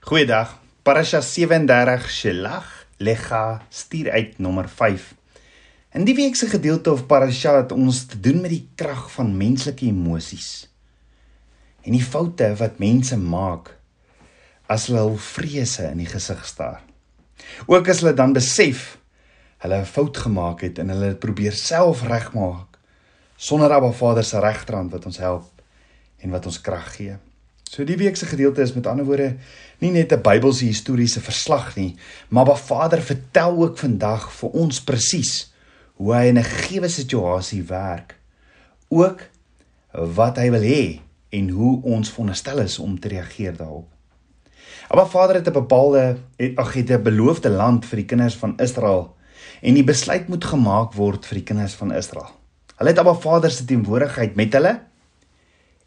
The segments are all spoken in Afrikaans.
Goeiedag. Parasha 37 Shelach Lecha stuur uit nommer 5. In die week se gedeelte of parasha het ons te doen met die krag van menslike emosies en die foute wat mense maak as hulle hul vrese in die gesig staar. Ook as hulle dan besef hulle 'n fout gemaak het en hulle dit probeer self regmaak sonder Abba Vader se regterhand wat ons help en wat ons krag gee. So die week se gedeelte is met ander woorde nie net 'n Bybelse historiese verslag nie, maar Ba Vader vertel ook vandag vir ons presies hoe hy in 'n gegewe situasie werk. Ook wat hy wil hê en hoe ons veronderstel is om te reageer daarop. Abba Vader het 'n bepaalde ag het 'n beloofde land vir die kinders van Israel en die besluit moet gemaak word vir die kinders van Israel. Hulle het Abba Vader se teenwoordigheid met hulle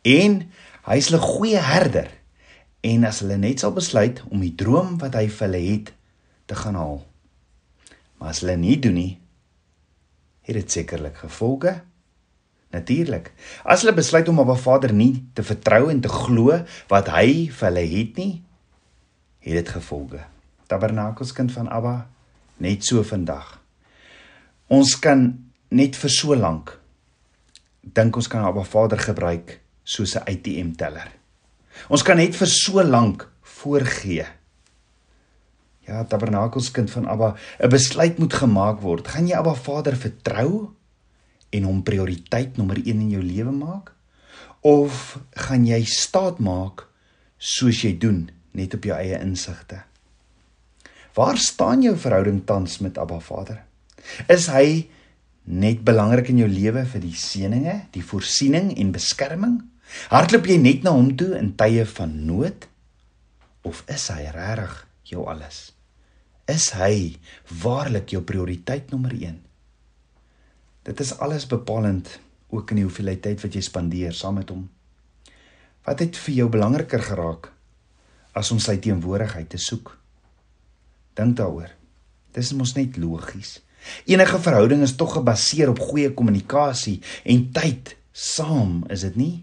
en hy is 'n goeie herder en as hulle net sal besluit om die droom wat hy vir hulle het te gaan haal. Maar as hulle nie doen nie, het dit sekerlik gevolge. Natuurlik. As hulle besluit om op 'n Vader nie te vertrou en te glo wat hy vir hulle het nie, het dit gevolge. Tabernakels kind van Abba, net so vandag. Ons kan net vir so lank dink ons kan Abba Vader gebruik soos 'n ATM teller. Ons kan net vir so lank voorgee. Ja, Tabernakels kind van Abba, 'n besluit moet gemaak word. Gaan jy Abba Vader vertrou en hom prioriteit nommer 1 in jou lewe maak? Of gaan jy staat maak soos jy doen net op jou eie insigte? Waar staan jou verhouding tans met Abba Vader? Is hy net belangrik in jou lewe vir die seëninge, die voorsiening en beskerming? Hardloop jy net na hom toe in tye van nood? Of is hy regtig jou alles? Is hy waarlik jou prioriteit nommer 1? Dit is alles bepalend ook in die hoeveelheid tyd wat jy spandeer saam met hom. Wat het vir jou belangriker geraak as om sy teenwoordigheid te soek? Dink daaroor. Dis mos net logies. Enige verhouding is tog gebaseer op goeie kommunikasie en tyd saam, is dit nie?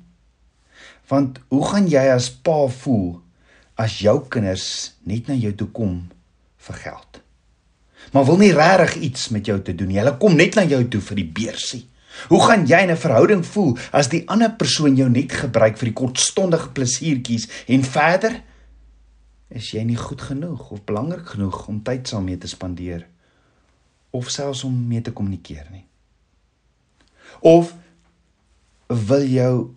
Want hoe gaan jy as pa voel as jou kinders net na jou toe kom vir geld? Maar wil nie regtig iets met jou te doen nie. Hulle kom net na jou toe vir die beursie. Hoe gaan jy in 'n verhouding voel as die ander persoon jou net gebruik vir die kortstondige plesiertjies en verder is jy nie goed genoeg of belangrik genoeg om tyd saam mee te spandeer of selfs om mee te kommunikeer nie. Of wil jou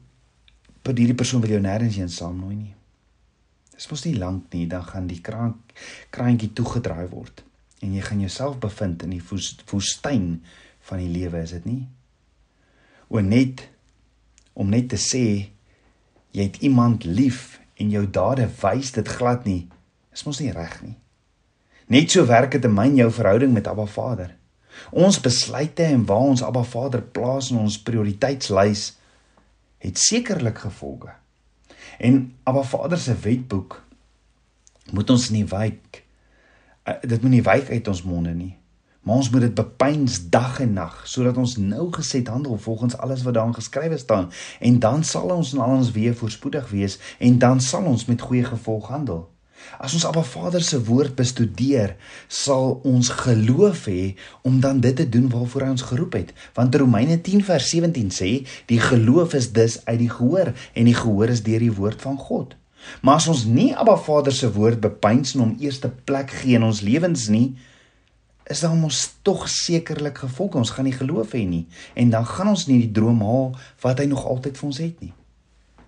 per hierdie persoon wil jou nêrens heen saamnooi nie. Dis mos nie lank nie, dan gaan die kraan kraantjie toegedraai word en jy gaan jouself bevind in die woestyn van die lewe, is dit nie? O net om net te sê jy het iemand lief en jou dade wys dit glad nie, is mos nie reg nie. Net so werk dit in myn jou verhouding met Abba Vader. Ons besluite en waar ons Abba Vader plaas in ons prioriteitslys het sekerlik gevolge. En Abba Vader se wetboek moet ons nie wyk. Eh, dit moet nie wyk uit ons monde nie. Maar ons moet dit bepeins dag en nag sodat ons nou gesed handel volgens alles wat daarin geskrywe staan en dan sal ons in al ons weë voorspoedig wees en dan sal ons met goeie gevolg handel. As ons Abba Vader se woord bestudeer, sal ons geloof hê om dan dit te doen waarvoor hy ons geroep het. Want Romeine 10 vers 17 sê, die geloof is dus uit die gehoor en die gehoor is deur die woord van God. Maar as ons nie Abba Vader se woord bepeins en hom eerste plek gee in ons lewens nie, is daar mos tog sekerlik gevolge. Ons gaan nie geloof hê nie en dan gaan ons nie die droom haal wat hy nog altyd vir ons het nie.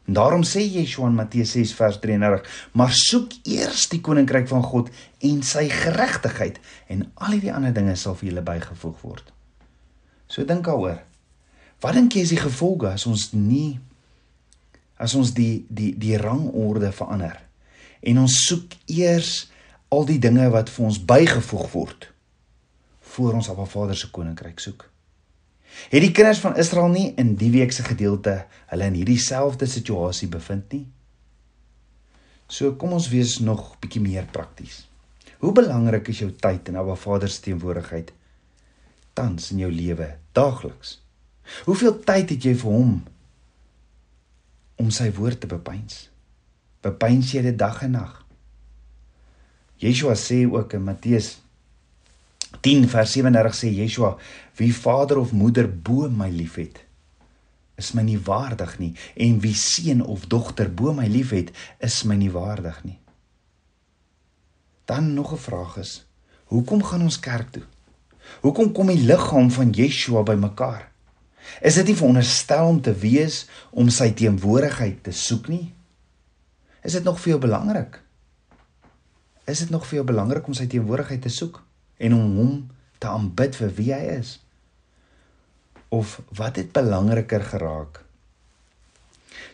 En daarom sê Yeshua in Matteus 6 vers 33: "Maar soek eers die koninkryk van God en sy geregtigheid en al die ander dinge sal vir julle bygevoeg word." So dink daaroor. Wat dink jy is die gevolge as ons nie as ons die die die rangorde verander en ons soek eers al die dinge wat vir ons bygevoeg word voor ons 'n Vader se koninkryk soek? Het die kinders van Israel nie in die week se gedeelte hulle in hierdie selfde situasie bevind nie? So kom ons wees nog bietjie meer prakties. Hoe belangrik is jou tyd in Abba Vader se teenwoordigheid tans in jou lewe daagliks? Hoeveel tyd het jy vir hom om sy woord te bepeins? Bepeins jy dit dag en nag? Yeshua sê ook in Matteus 10 vers 37 sê Yeshua: "Wie vader of moeder bo my liefhet, is my nie waardig nie, en wie seun of dogter bo my liefhet, is my nie waardig nie." Dan nog 'n vraag is: Hoekom gaan ons kerk toe? Hoekom kom die liggaam van Yeshua bymekaar? Is dit nie veronderstel om te wees om sy teenwoordigheid te soek nie? Is dit nog vir jou belangrik? Is dit nog vir jou belangrik om sy teenwoordigheid te soek en om hom te aanbid vir wie hy is? Of wat het belangriker geraak?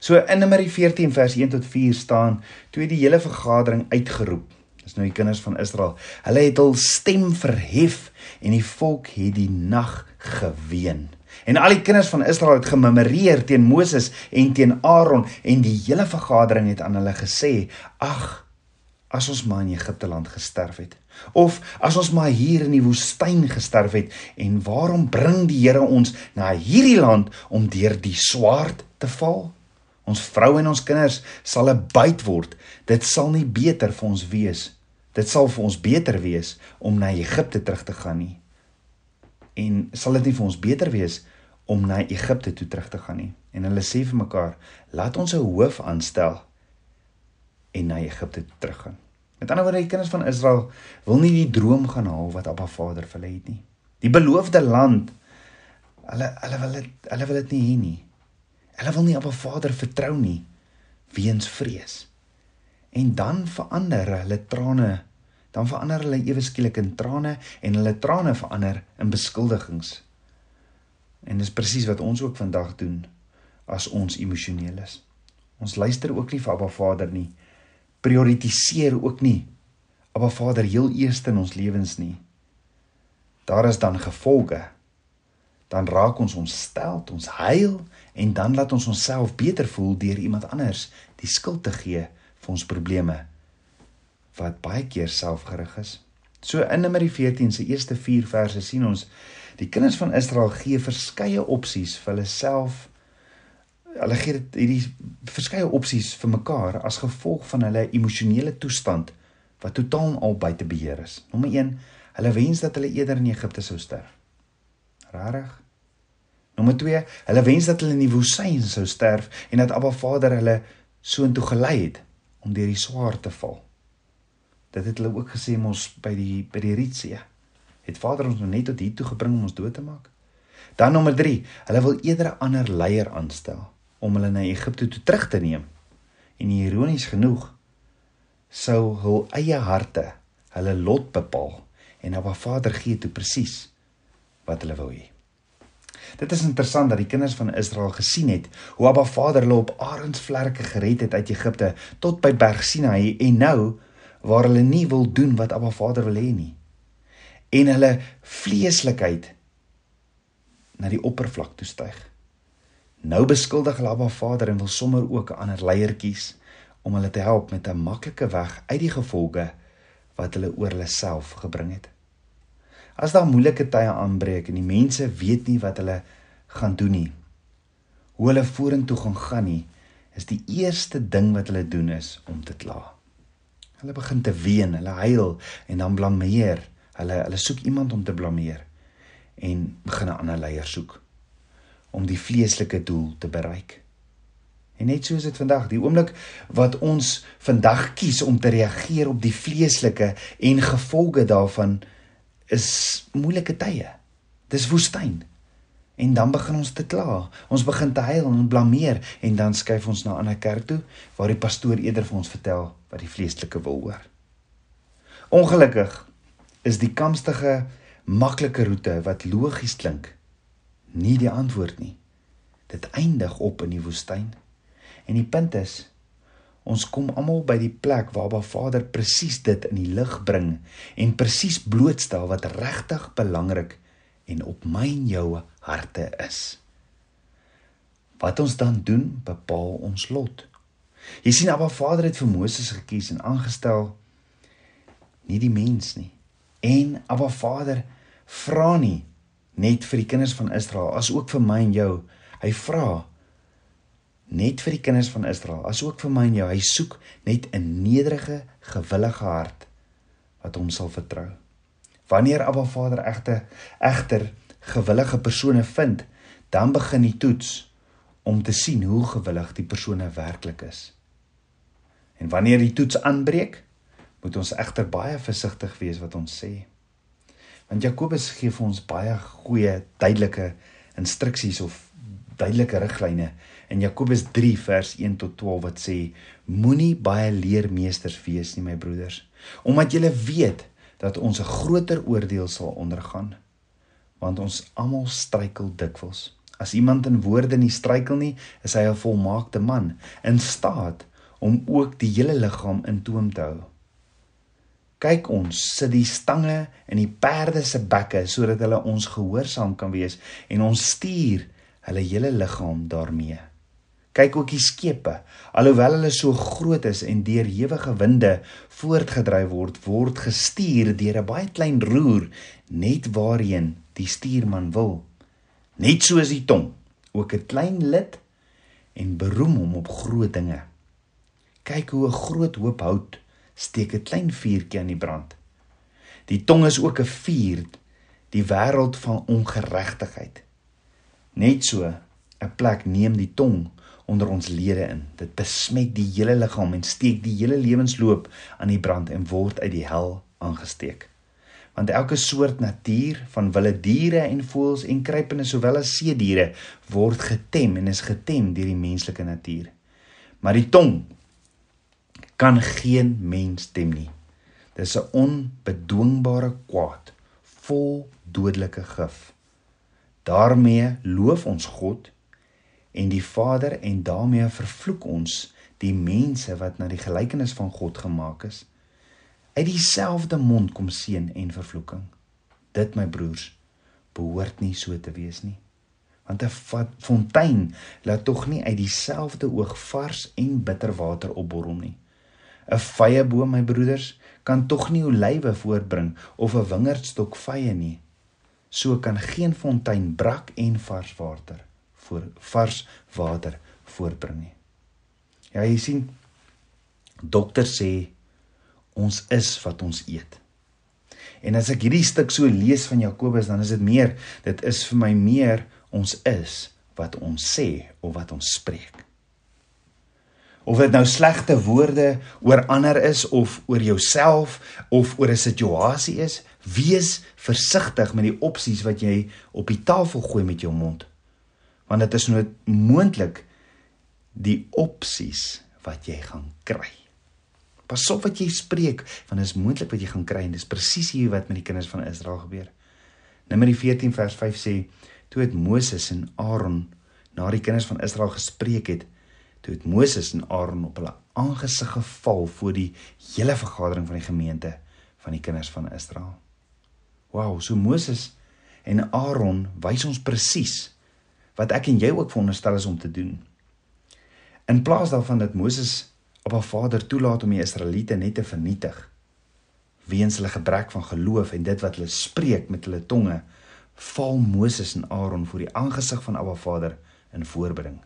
So in Numeri 14 vers 1 tot 4 staan toe die hele vergadering uitgeroep. Dis nou die kinders van Israel. Hulle het hul stem verhef en die volk het die nag geween. En al die kinders van Israel het gememoreer teen Moses en teen Aaron en die hele vergadering het aan hulle gesê: "Ag, as ons maar in Egipte land gesterf het of as ons maar hier in die woestyn gesterf het en waarom bring die Here ons na hierdie land om deur die swaard te val?" Ons vroue en ons kinders sal 'n byt word. Dit sal nie beter vir ons wees. Dit sal vir ons beter wees om na Egipte terug te gaan nie. En sal dit nie vir ons beter wees om na Egipte toe terug te gaan nie. En hulle sê vir mekaar, laat ons 'n hoof aanstel en na Egipte teruggaan. Met ander woorde, die kinders van Israel wil nie die droom gaan haal wat Abba Vader vir hulle het nie. Die beloofde land, hulle hulle wil dit hulle wil dit nie hê nie. Hulle wil nie Abba Vader vertrou nie weens vrees. En dan verander hulle trane, dan verander hulle ewe skielik in trane en hulle trane verander in beskuldigings. En dis presies wat ons ook vandag doen as ons emosioneel is. Ons luister ook nie vir Abba Vader nie. Prioritiseer ook nie Abba Vader heel eers in ons lewens nie. Daar is dan gevolge. Dan raak ons ontstel, ons huil en dan laat ons onsself beter voel deur iemand anders die skuld te gee vir ons probleme wat baie keer selfgerig is. So in Numeri 14 se eerste 4 verse sien ons Die kinders van Israel gee verskeie opsies vir hulle self. Hulle gee dit hierdie verskeie opsies vir mekaar as gevolg van hulle emosionele toestand wat totaal al buite beheer is. Nommer 1, hulle wens dat hulle eerder in Egipte sou sterf. Rarig. Nommer 2, hulle wens dat hulle in die woestyn sou sterf en dat Abba Vader hulle soontoe gelei het om deur die swaar te val. Dit het hulle ook gesê mos by die by die Rietsee het Vader ons nou net tot hier toe gebring om ons dood te maak. Dan nommer 3, hulle wil eerder 'n ander leier aanstel om hulle na Egipte toe terug te neem. En ironies genoeg sou hul eie harte hulle lot bepaal en Abba Vader gee toe presies wat hulle wou hê. Dit is interessant dat die kinders van Israel gesien het hoe Abba Vader hulle op arensvlerke gered het uit Egipte tot by Berg Sinaï en nou waar hulle nie wil doen wat Abba Vader wil hê nie en hulle vleeslikheid na die oppervlak toe styg. Nou beskuldig hulle Abba Vader en wil sommer ook 'n ander leier kies om hulle te help met 'n maklike weg uit die gevolge wat hulle oor hulle self gebring het. As daar moeilike tye aanbreek en die mense weet nie wat hulle gaan doen nie, hoe hulle vorentoe gaan gaan nie, is die eerste ding wat hulle doen is om te kla. Hulle begin te ween, hulle huil en dan blameer Hulle hulle soek iemand om te blameer en begin 'n ander leier soek om die vleeslike doel te bereik. En net so is dit vandag, die oomblik wat ons vandag kies om te reageer op die vleeslike en gevolge daarvan is moeilike tye. Dis woestyn. En dan begin ons te kla. Ons begin te huil en blameer en dan skuif ons na 'n ander kerk toe waar die pastoor eerder vir ons vertel wat die vleeslike wil hoor. Ongelukkig is die kamstige maklike roete wat logies klink nie die antwoord nie. Dit eindig op in die woestyn. En die punt is ons kom almal by die plek waar Ba Vader presies dit in die lig bring en presies blootstel wat regtig belangrik en op my en jou harte is. Wat ons dan doen, bepaal ons lot. Jy sien Abba Vader het vir Moses gekies en aangestel nie die mens nie en Abba Vader vra nie net vir die kinders van Israel as ook vir my en jou. Hy vra net vir die kinders van Israel as ook vir my en jou. Hy soek net 'n nederige, gewillige hart wat hom sal vertrou. Wanneer Abba Vader egter egter gewillige persone vind, dan begin die toets om te sien hoe gewillig die persone werklik is. En wanneer die toets aanbreek, moet ons egter baie versigtig wees wat ons sê. Want Jakobus gee vir ons baie goeie duidelike instruksies of duidelike riglyne in Jakobus 3 vers 1 tot 12 wat sê moenie baie leermeesters wees nie my broeders omdat julle weet dat ons 'n groter oordeel sal ondergaan want ons almal struikel dikwels. As iemand in woorde nie struikel nie is hy 'n volmaakte man in staat om ook die hele liggaam in toom te hou kyk ons sit die stange in die perde se bekke sodat hulle ons gehoorsaam kan wees en ons stuur hulle hele liggaam daarmee Kyk ook die skepe, alhoewel hulle so groot is en deur ewige winde voortgedryf word, word gestuur deur 'n baie klein roer net waarheen die stuurman wil. Net soos die tong, ook 'n klein lid en beroem hom op groot dinge. Kyk hoe 'n groot hoop hout steek 'n klein vuurtjie aan die brand. Die tong is ook 'n vuur, die wêreld van ongeregtigheid. Net so 'n plek neem die tong onder ons lede in. Dit besmet die hele liggaam en steek die hele lewensloop aan die brand en word uit die hel aangesteek. Want elke soort natuur van wilde diere en voëls en kruipende sowel as see diere word getem en is getem deur die menslike natuur. Maar die tong kan geen mens tem nie. Dis 'n onbedwingbare kwaad, vol dodelike gif. daarmee loof ons God en die Vader en daarmee vervloek ons die mense wat na die gelykenis van God gemaak is. Uit dieselfde mond kom seën en vervloeking. Dit my broers behoort nie so te wees nie. Want 'n fontein laat tog nie uit dieselfde oog vars en bitter water opborrel nie. 'n Vye boom my broeders kan tog nie olywe voortbring of 'n wingerdstok vye nie. So kan geen fontein brak en vars water voor vars water voortbring nie. Ja, jy sien dokter sê ons is wat ons eet. En as ek hierdie stuk so lees van Jakobus, dan is dit meer, dit is vir my meer ons is wat ons sê of wat ons spreek. Of dit nou slegte woorde oor ander is of oor jouself of oor 'n situasie is, wees versigtig met die opsies wat jy op die tafel gooi met jou mond want dit is nou moontlik die opsies wat jy gaan kry. Pas op wat jy spreek, want dit is moontlik wat jy gaan kry en dis presies hier wat met die kinders van Israel gebeur. Numeri 14 vers 5 sê toe het Moses en Aaron na die kinders van Israel gespreek het, toe het Moses en Aaron op hulle aangesig geval voor die hele vergadering van die gemeente van die kinders van Israel. Wow, so Moses en Aaron wys ons presies wat ek en jy ook veronderstel is om te doen. In plaas daarvan dat Moses op haar vader toelaat om die Israeliete net te vernietig weens hulle gebrek van geloof en dit wat hulle spreek met hulle tonge, val Moses en Aaron voor die aangesig van Abba Vader in voorbring.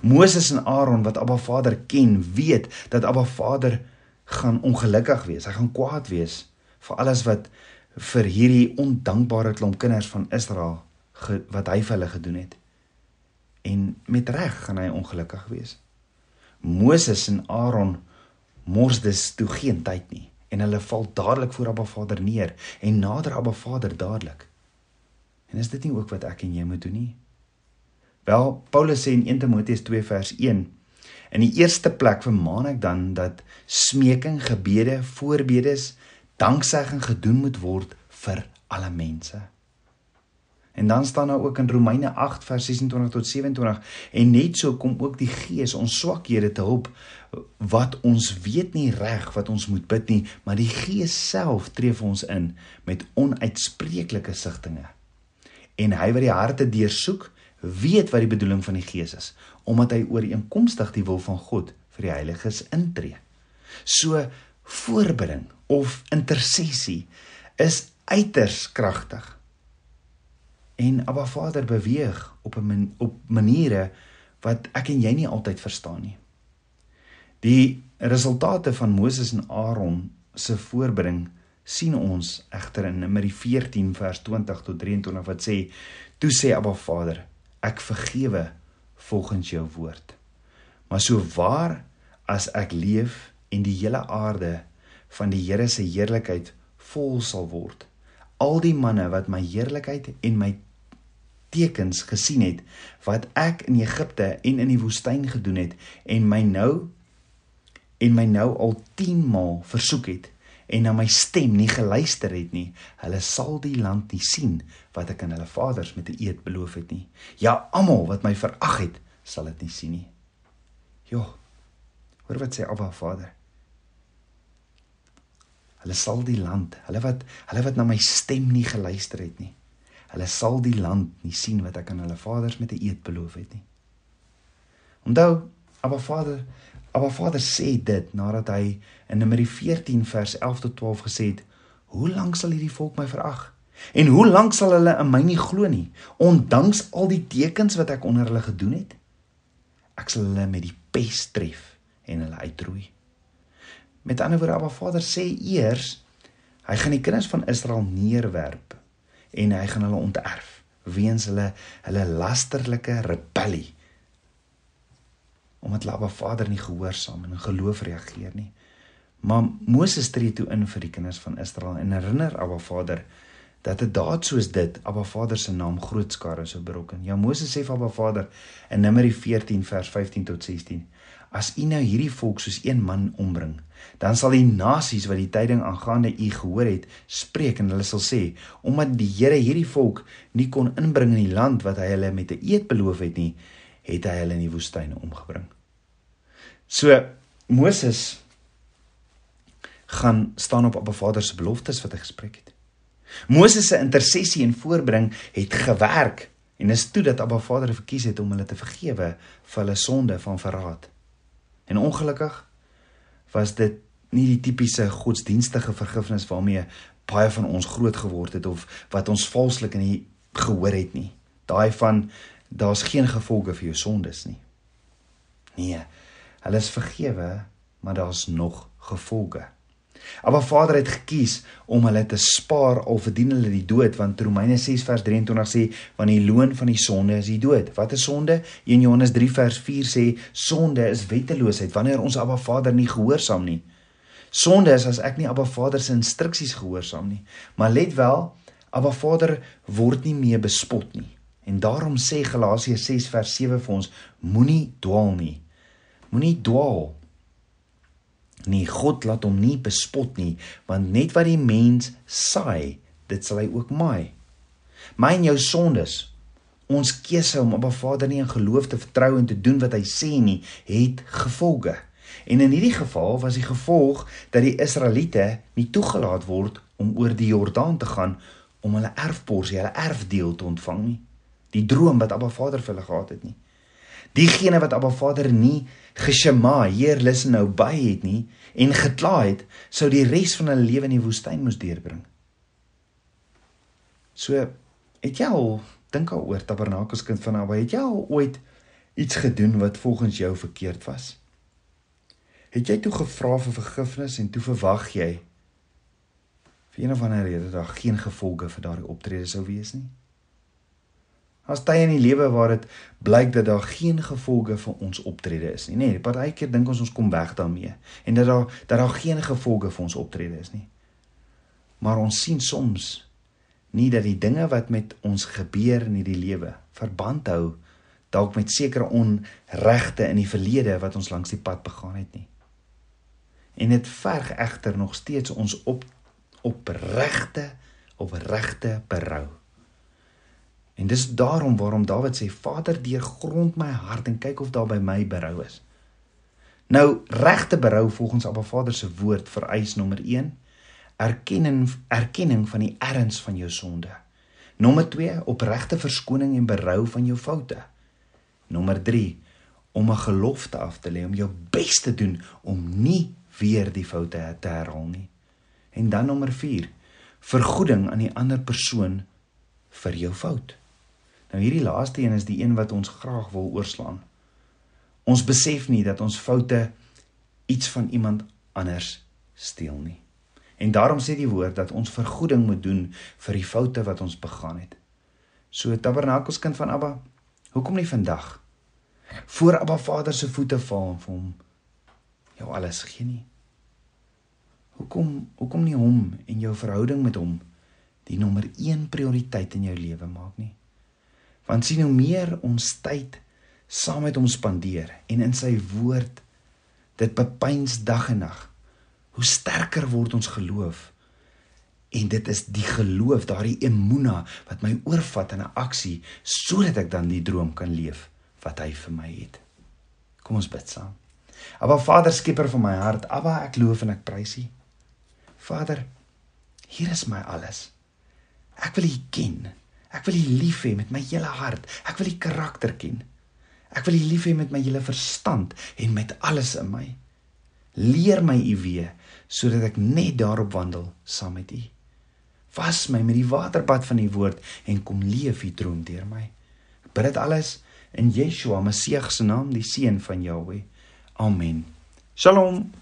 Moses en Aaron wat Abba Vader ken, weet dat Abba Vader gaan ongelukkig wees. Hy gaan kwaad wees vir alles wat vir hierdie ondankbare klomp kinders van Israel wat hy vir hulle gedoen het en met reg gaan hy ongelukkig wees. Moses en Aaron mors dus toe geen tyd nie en hulle val dadelik voor Abba Vader neer en nader Abba Vader dadelik. En is dit nie ook wat ek en jy moet doen nie? Wel, Paulus sê in 1 Timoteus 2 vers 1 In die eerste plek vermaan ek dan dat smeking, gebede, voorbedes, danksegging gedoen moet word vir alle mense. En dan staan daar ook in Romeine 8 vers 26 tot 27 en net so kom ook die Gees ons swakhede te help wat ons weet nie reg wat ons moet bid nie, maar die Gees self tree vir ons in met onuitspreeklike sigtinge. En hy wat die harte deursoek, weet wat die bedoeling van die Gees is, omdat hy ooreenkomstig die wil van God vir die heiliges intree. So voorbring of intersessie is uiters kragtig en Abba Vader beweeg op 'n man, op maniere wat ek en jy nie altyd verstaan nie. Die resultate van Moses en Aaron se voorbring sien ons egter in Numeri 14 vers 20 tot 23 wat sê: "Toe sê Abba Vader, ek vergewe volgens jou woord. Maar so waar as ek leef en die hele aarde van die Here se heerlikheid vol sal word, al die manne wat my heerlikheid en my tekens gesien het wat ek in Egipte en in die woestyn gedoen het en my nou en my nou al 10 maal versoek het en na my stem nie geluister het nie hulle sal die land nie sien wat ek aan hulle vaders met 'n eed beloof het nie. Ja almal wat my verag het sal dit nie sien nie. Jo hoor wat sê Abba Vader. Hulle sal die land hulle wat hulle wat na my stem nie geluister het nie Hulle sal die land nie sien wat ek aan hulle vaders met 'n eed beloof het nie. Onthou, Abba Vader, Abba Vader sê dit nadat hy in Numeri 14 vers 11 tot 12 gesê het: "Hoe lank sal hierdie volk my verag? En hoe lank sal hulle in my nie glo nie, ondanks al die tekens wat ek onder hulle gedoen het? Ek sal hulle met die pes tref en hulle uitroei." Met ander woorde, Abba Vader sê eers hy gaan die kinders van Israel neerwerp en hy gaan hulle onterf weens hulle hulle lasterlike rebellie omdat hulle Abba Vader nie gehoorsaam en in geloof reageer nie. Maar Moses tree toe in vir die kinders van Israel en herinner Abba Vader dat 'n daad soos dit Abba Vader se naam groot skare sou berokken. Ja Moses sê vir Abba Vader in Numeri 14 vers 15 tot 16 as u nou hierdie volk soos een man ombring dan sal die nasies wat die tyding aangaande u gehoor het spreek en hulle sal sê omdat die Here hierdie volk nie kon inbring in die land wat hy hulle met 'n eed beloof het nie het hy hulle in die woestyn omgebring. So Moses gaan staan op Abba Vader se beloftes wat hy gespreek het. Moses se intersessie en voorbring het gewerk en is toe dat Abba Vader verkies het om hulle te vergewe vir hulle sonde van verraad. En ongelukkig was dit nie die tipiese godsdienstige vergifnis waarmee baie van ons groot geword het of wat ons valslik in die gehoor het nie. Daai van daar's geen gevolge vir jou sondes nie. Nee, hulle is vergewe, maar daar's nog gevolge. Maar Vader het gekies om hulle te spaar al verdien hulle die dood want Romeine 6 vers 23 sê want die loon van die sonde is die dood. Wat is sonde? 1 Johannes 3 vers 4 sê sonde is wetteloosheid wanneer ons Abba Vader nie gehoorsaam nie. Sonde is as ek nie Abba Vader se instruksies gehoorsaam nie. Maar let wel, Abba Vader word nie meer bespot nie. En daarom sê Galasiërs 6 vers 7 vir ons moenie dwaal nie. Moenie dwaal nie. God laat hom nie bespot nie want net wat die mens saai dit sal hy ook maai. My en jou sondes ons keuse om op 'n Vader nie in geloof te vertrou en te doen wat hy sê nie het gevolge. En in hierdie geval was die gevolg dat die Israeliete nie toegelaat word om oor die Jordaan te gaan om hulle erfporsie hulle erfdeel te ontvang nie die droom wat Abba Vader vir hulle gehad het nie diegene wat Abba Vader nie geshema hier listen nou by het nie en gekla het, sou die res van hulle lewe in die woestyn moes deurbring. So, het jy al dink al oor tabernakelskind van Abba, het jy al ooit iets gedoen wat volgens jou verkeerd was? Het jy toe gevra vir vergifnis en toe verwag jy vir een of ander rede daar geen gevolge vir daardie optrede sou wees nie? As tye in die lewe waar dit blyk dat daar geen gevolge vir ons optrede is nie. Nee, partykeer dink ons ons kom weg daarmee en dat daar dat daar geen gevolge vir ons optrede is nie. Maar ons sien soms nie dat die dinge wat met ons gebeur in hierdie lewe verband hou dalk met sekere onregte in die verlede wat ons langs die pad begaan het nie. En dit verg egter nog steeds ons op opregte of regte berou. En dis daarom waarom Dawid sê Vader deurgrond my hart en kyk of daar by my berou is. Nou regte berou volgens Abba Vader se woord vereis nommer 1 erkenning erkenning van die erns van jou sonde. Nommer 2 opregte verskoning en berou van jou foute. Nommer 3 om 'n gelofte af te lê om jou bes te doen om nie weer die foute te herhaal nie. En dan nommer 4 vergoeding aan die ander persoon vir jou fout. Nou hierdie laaste een is die een wat ons graag wil oorslaan. Ons besef nie dat ons foute iets van iemand anders steel nie. En daarom sê die woord dat ons vergoeding moet doen vir die foute wat ons begaan het. So tabernakelskind van Abba, hoekom nie vandag voor Abba Vader se voete val en vir hom jou alles gee nie? Hoekom hoekom nie hom en jou verhouding met hom die nommer 1 prioriteit in jou lewe maak nie? Want sien hoe meer ons tyd saam met hom spandeer en in sy woord dit bepeins dag en nag, hoe sterker word ons geloof. En dit is die geloof, daardie emuna wat my oorvat in 'n aksie sodat ek dan die droom kan leef wat hy vir my het. Kom ons bid saam. Aba Vader, skieper van my hart, Aba, ek loof en ek prys U. Vader, hier is my alles. Ek wil U ken. Ek wil U lief hê met my hele hart. Ek wil U karakter ken. Ek wil U lief hê met my hele verstand en met alles in my. Leer my U weë sodat ek net daarop wandel saam met U. Was my met die waterbad van U woord en kom leef U droom deur my. Ek bid dit alles in Yeshua Messie se naam, die seun van Jahweh. Amen. Shalom.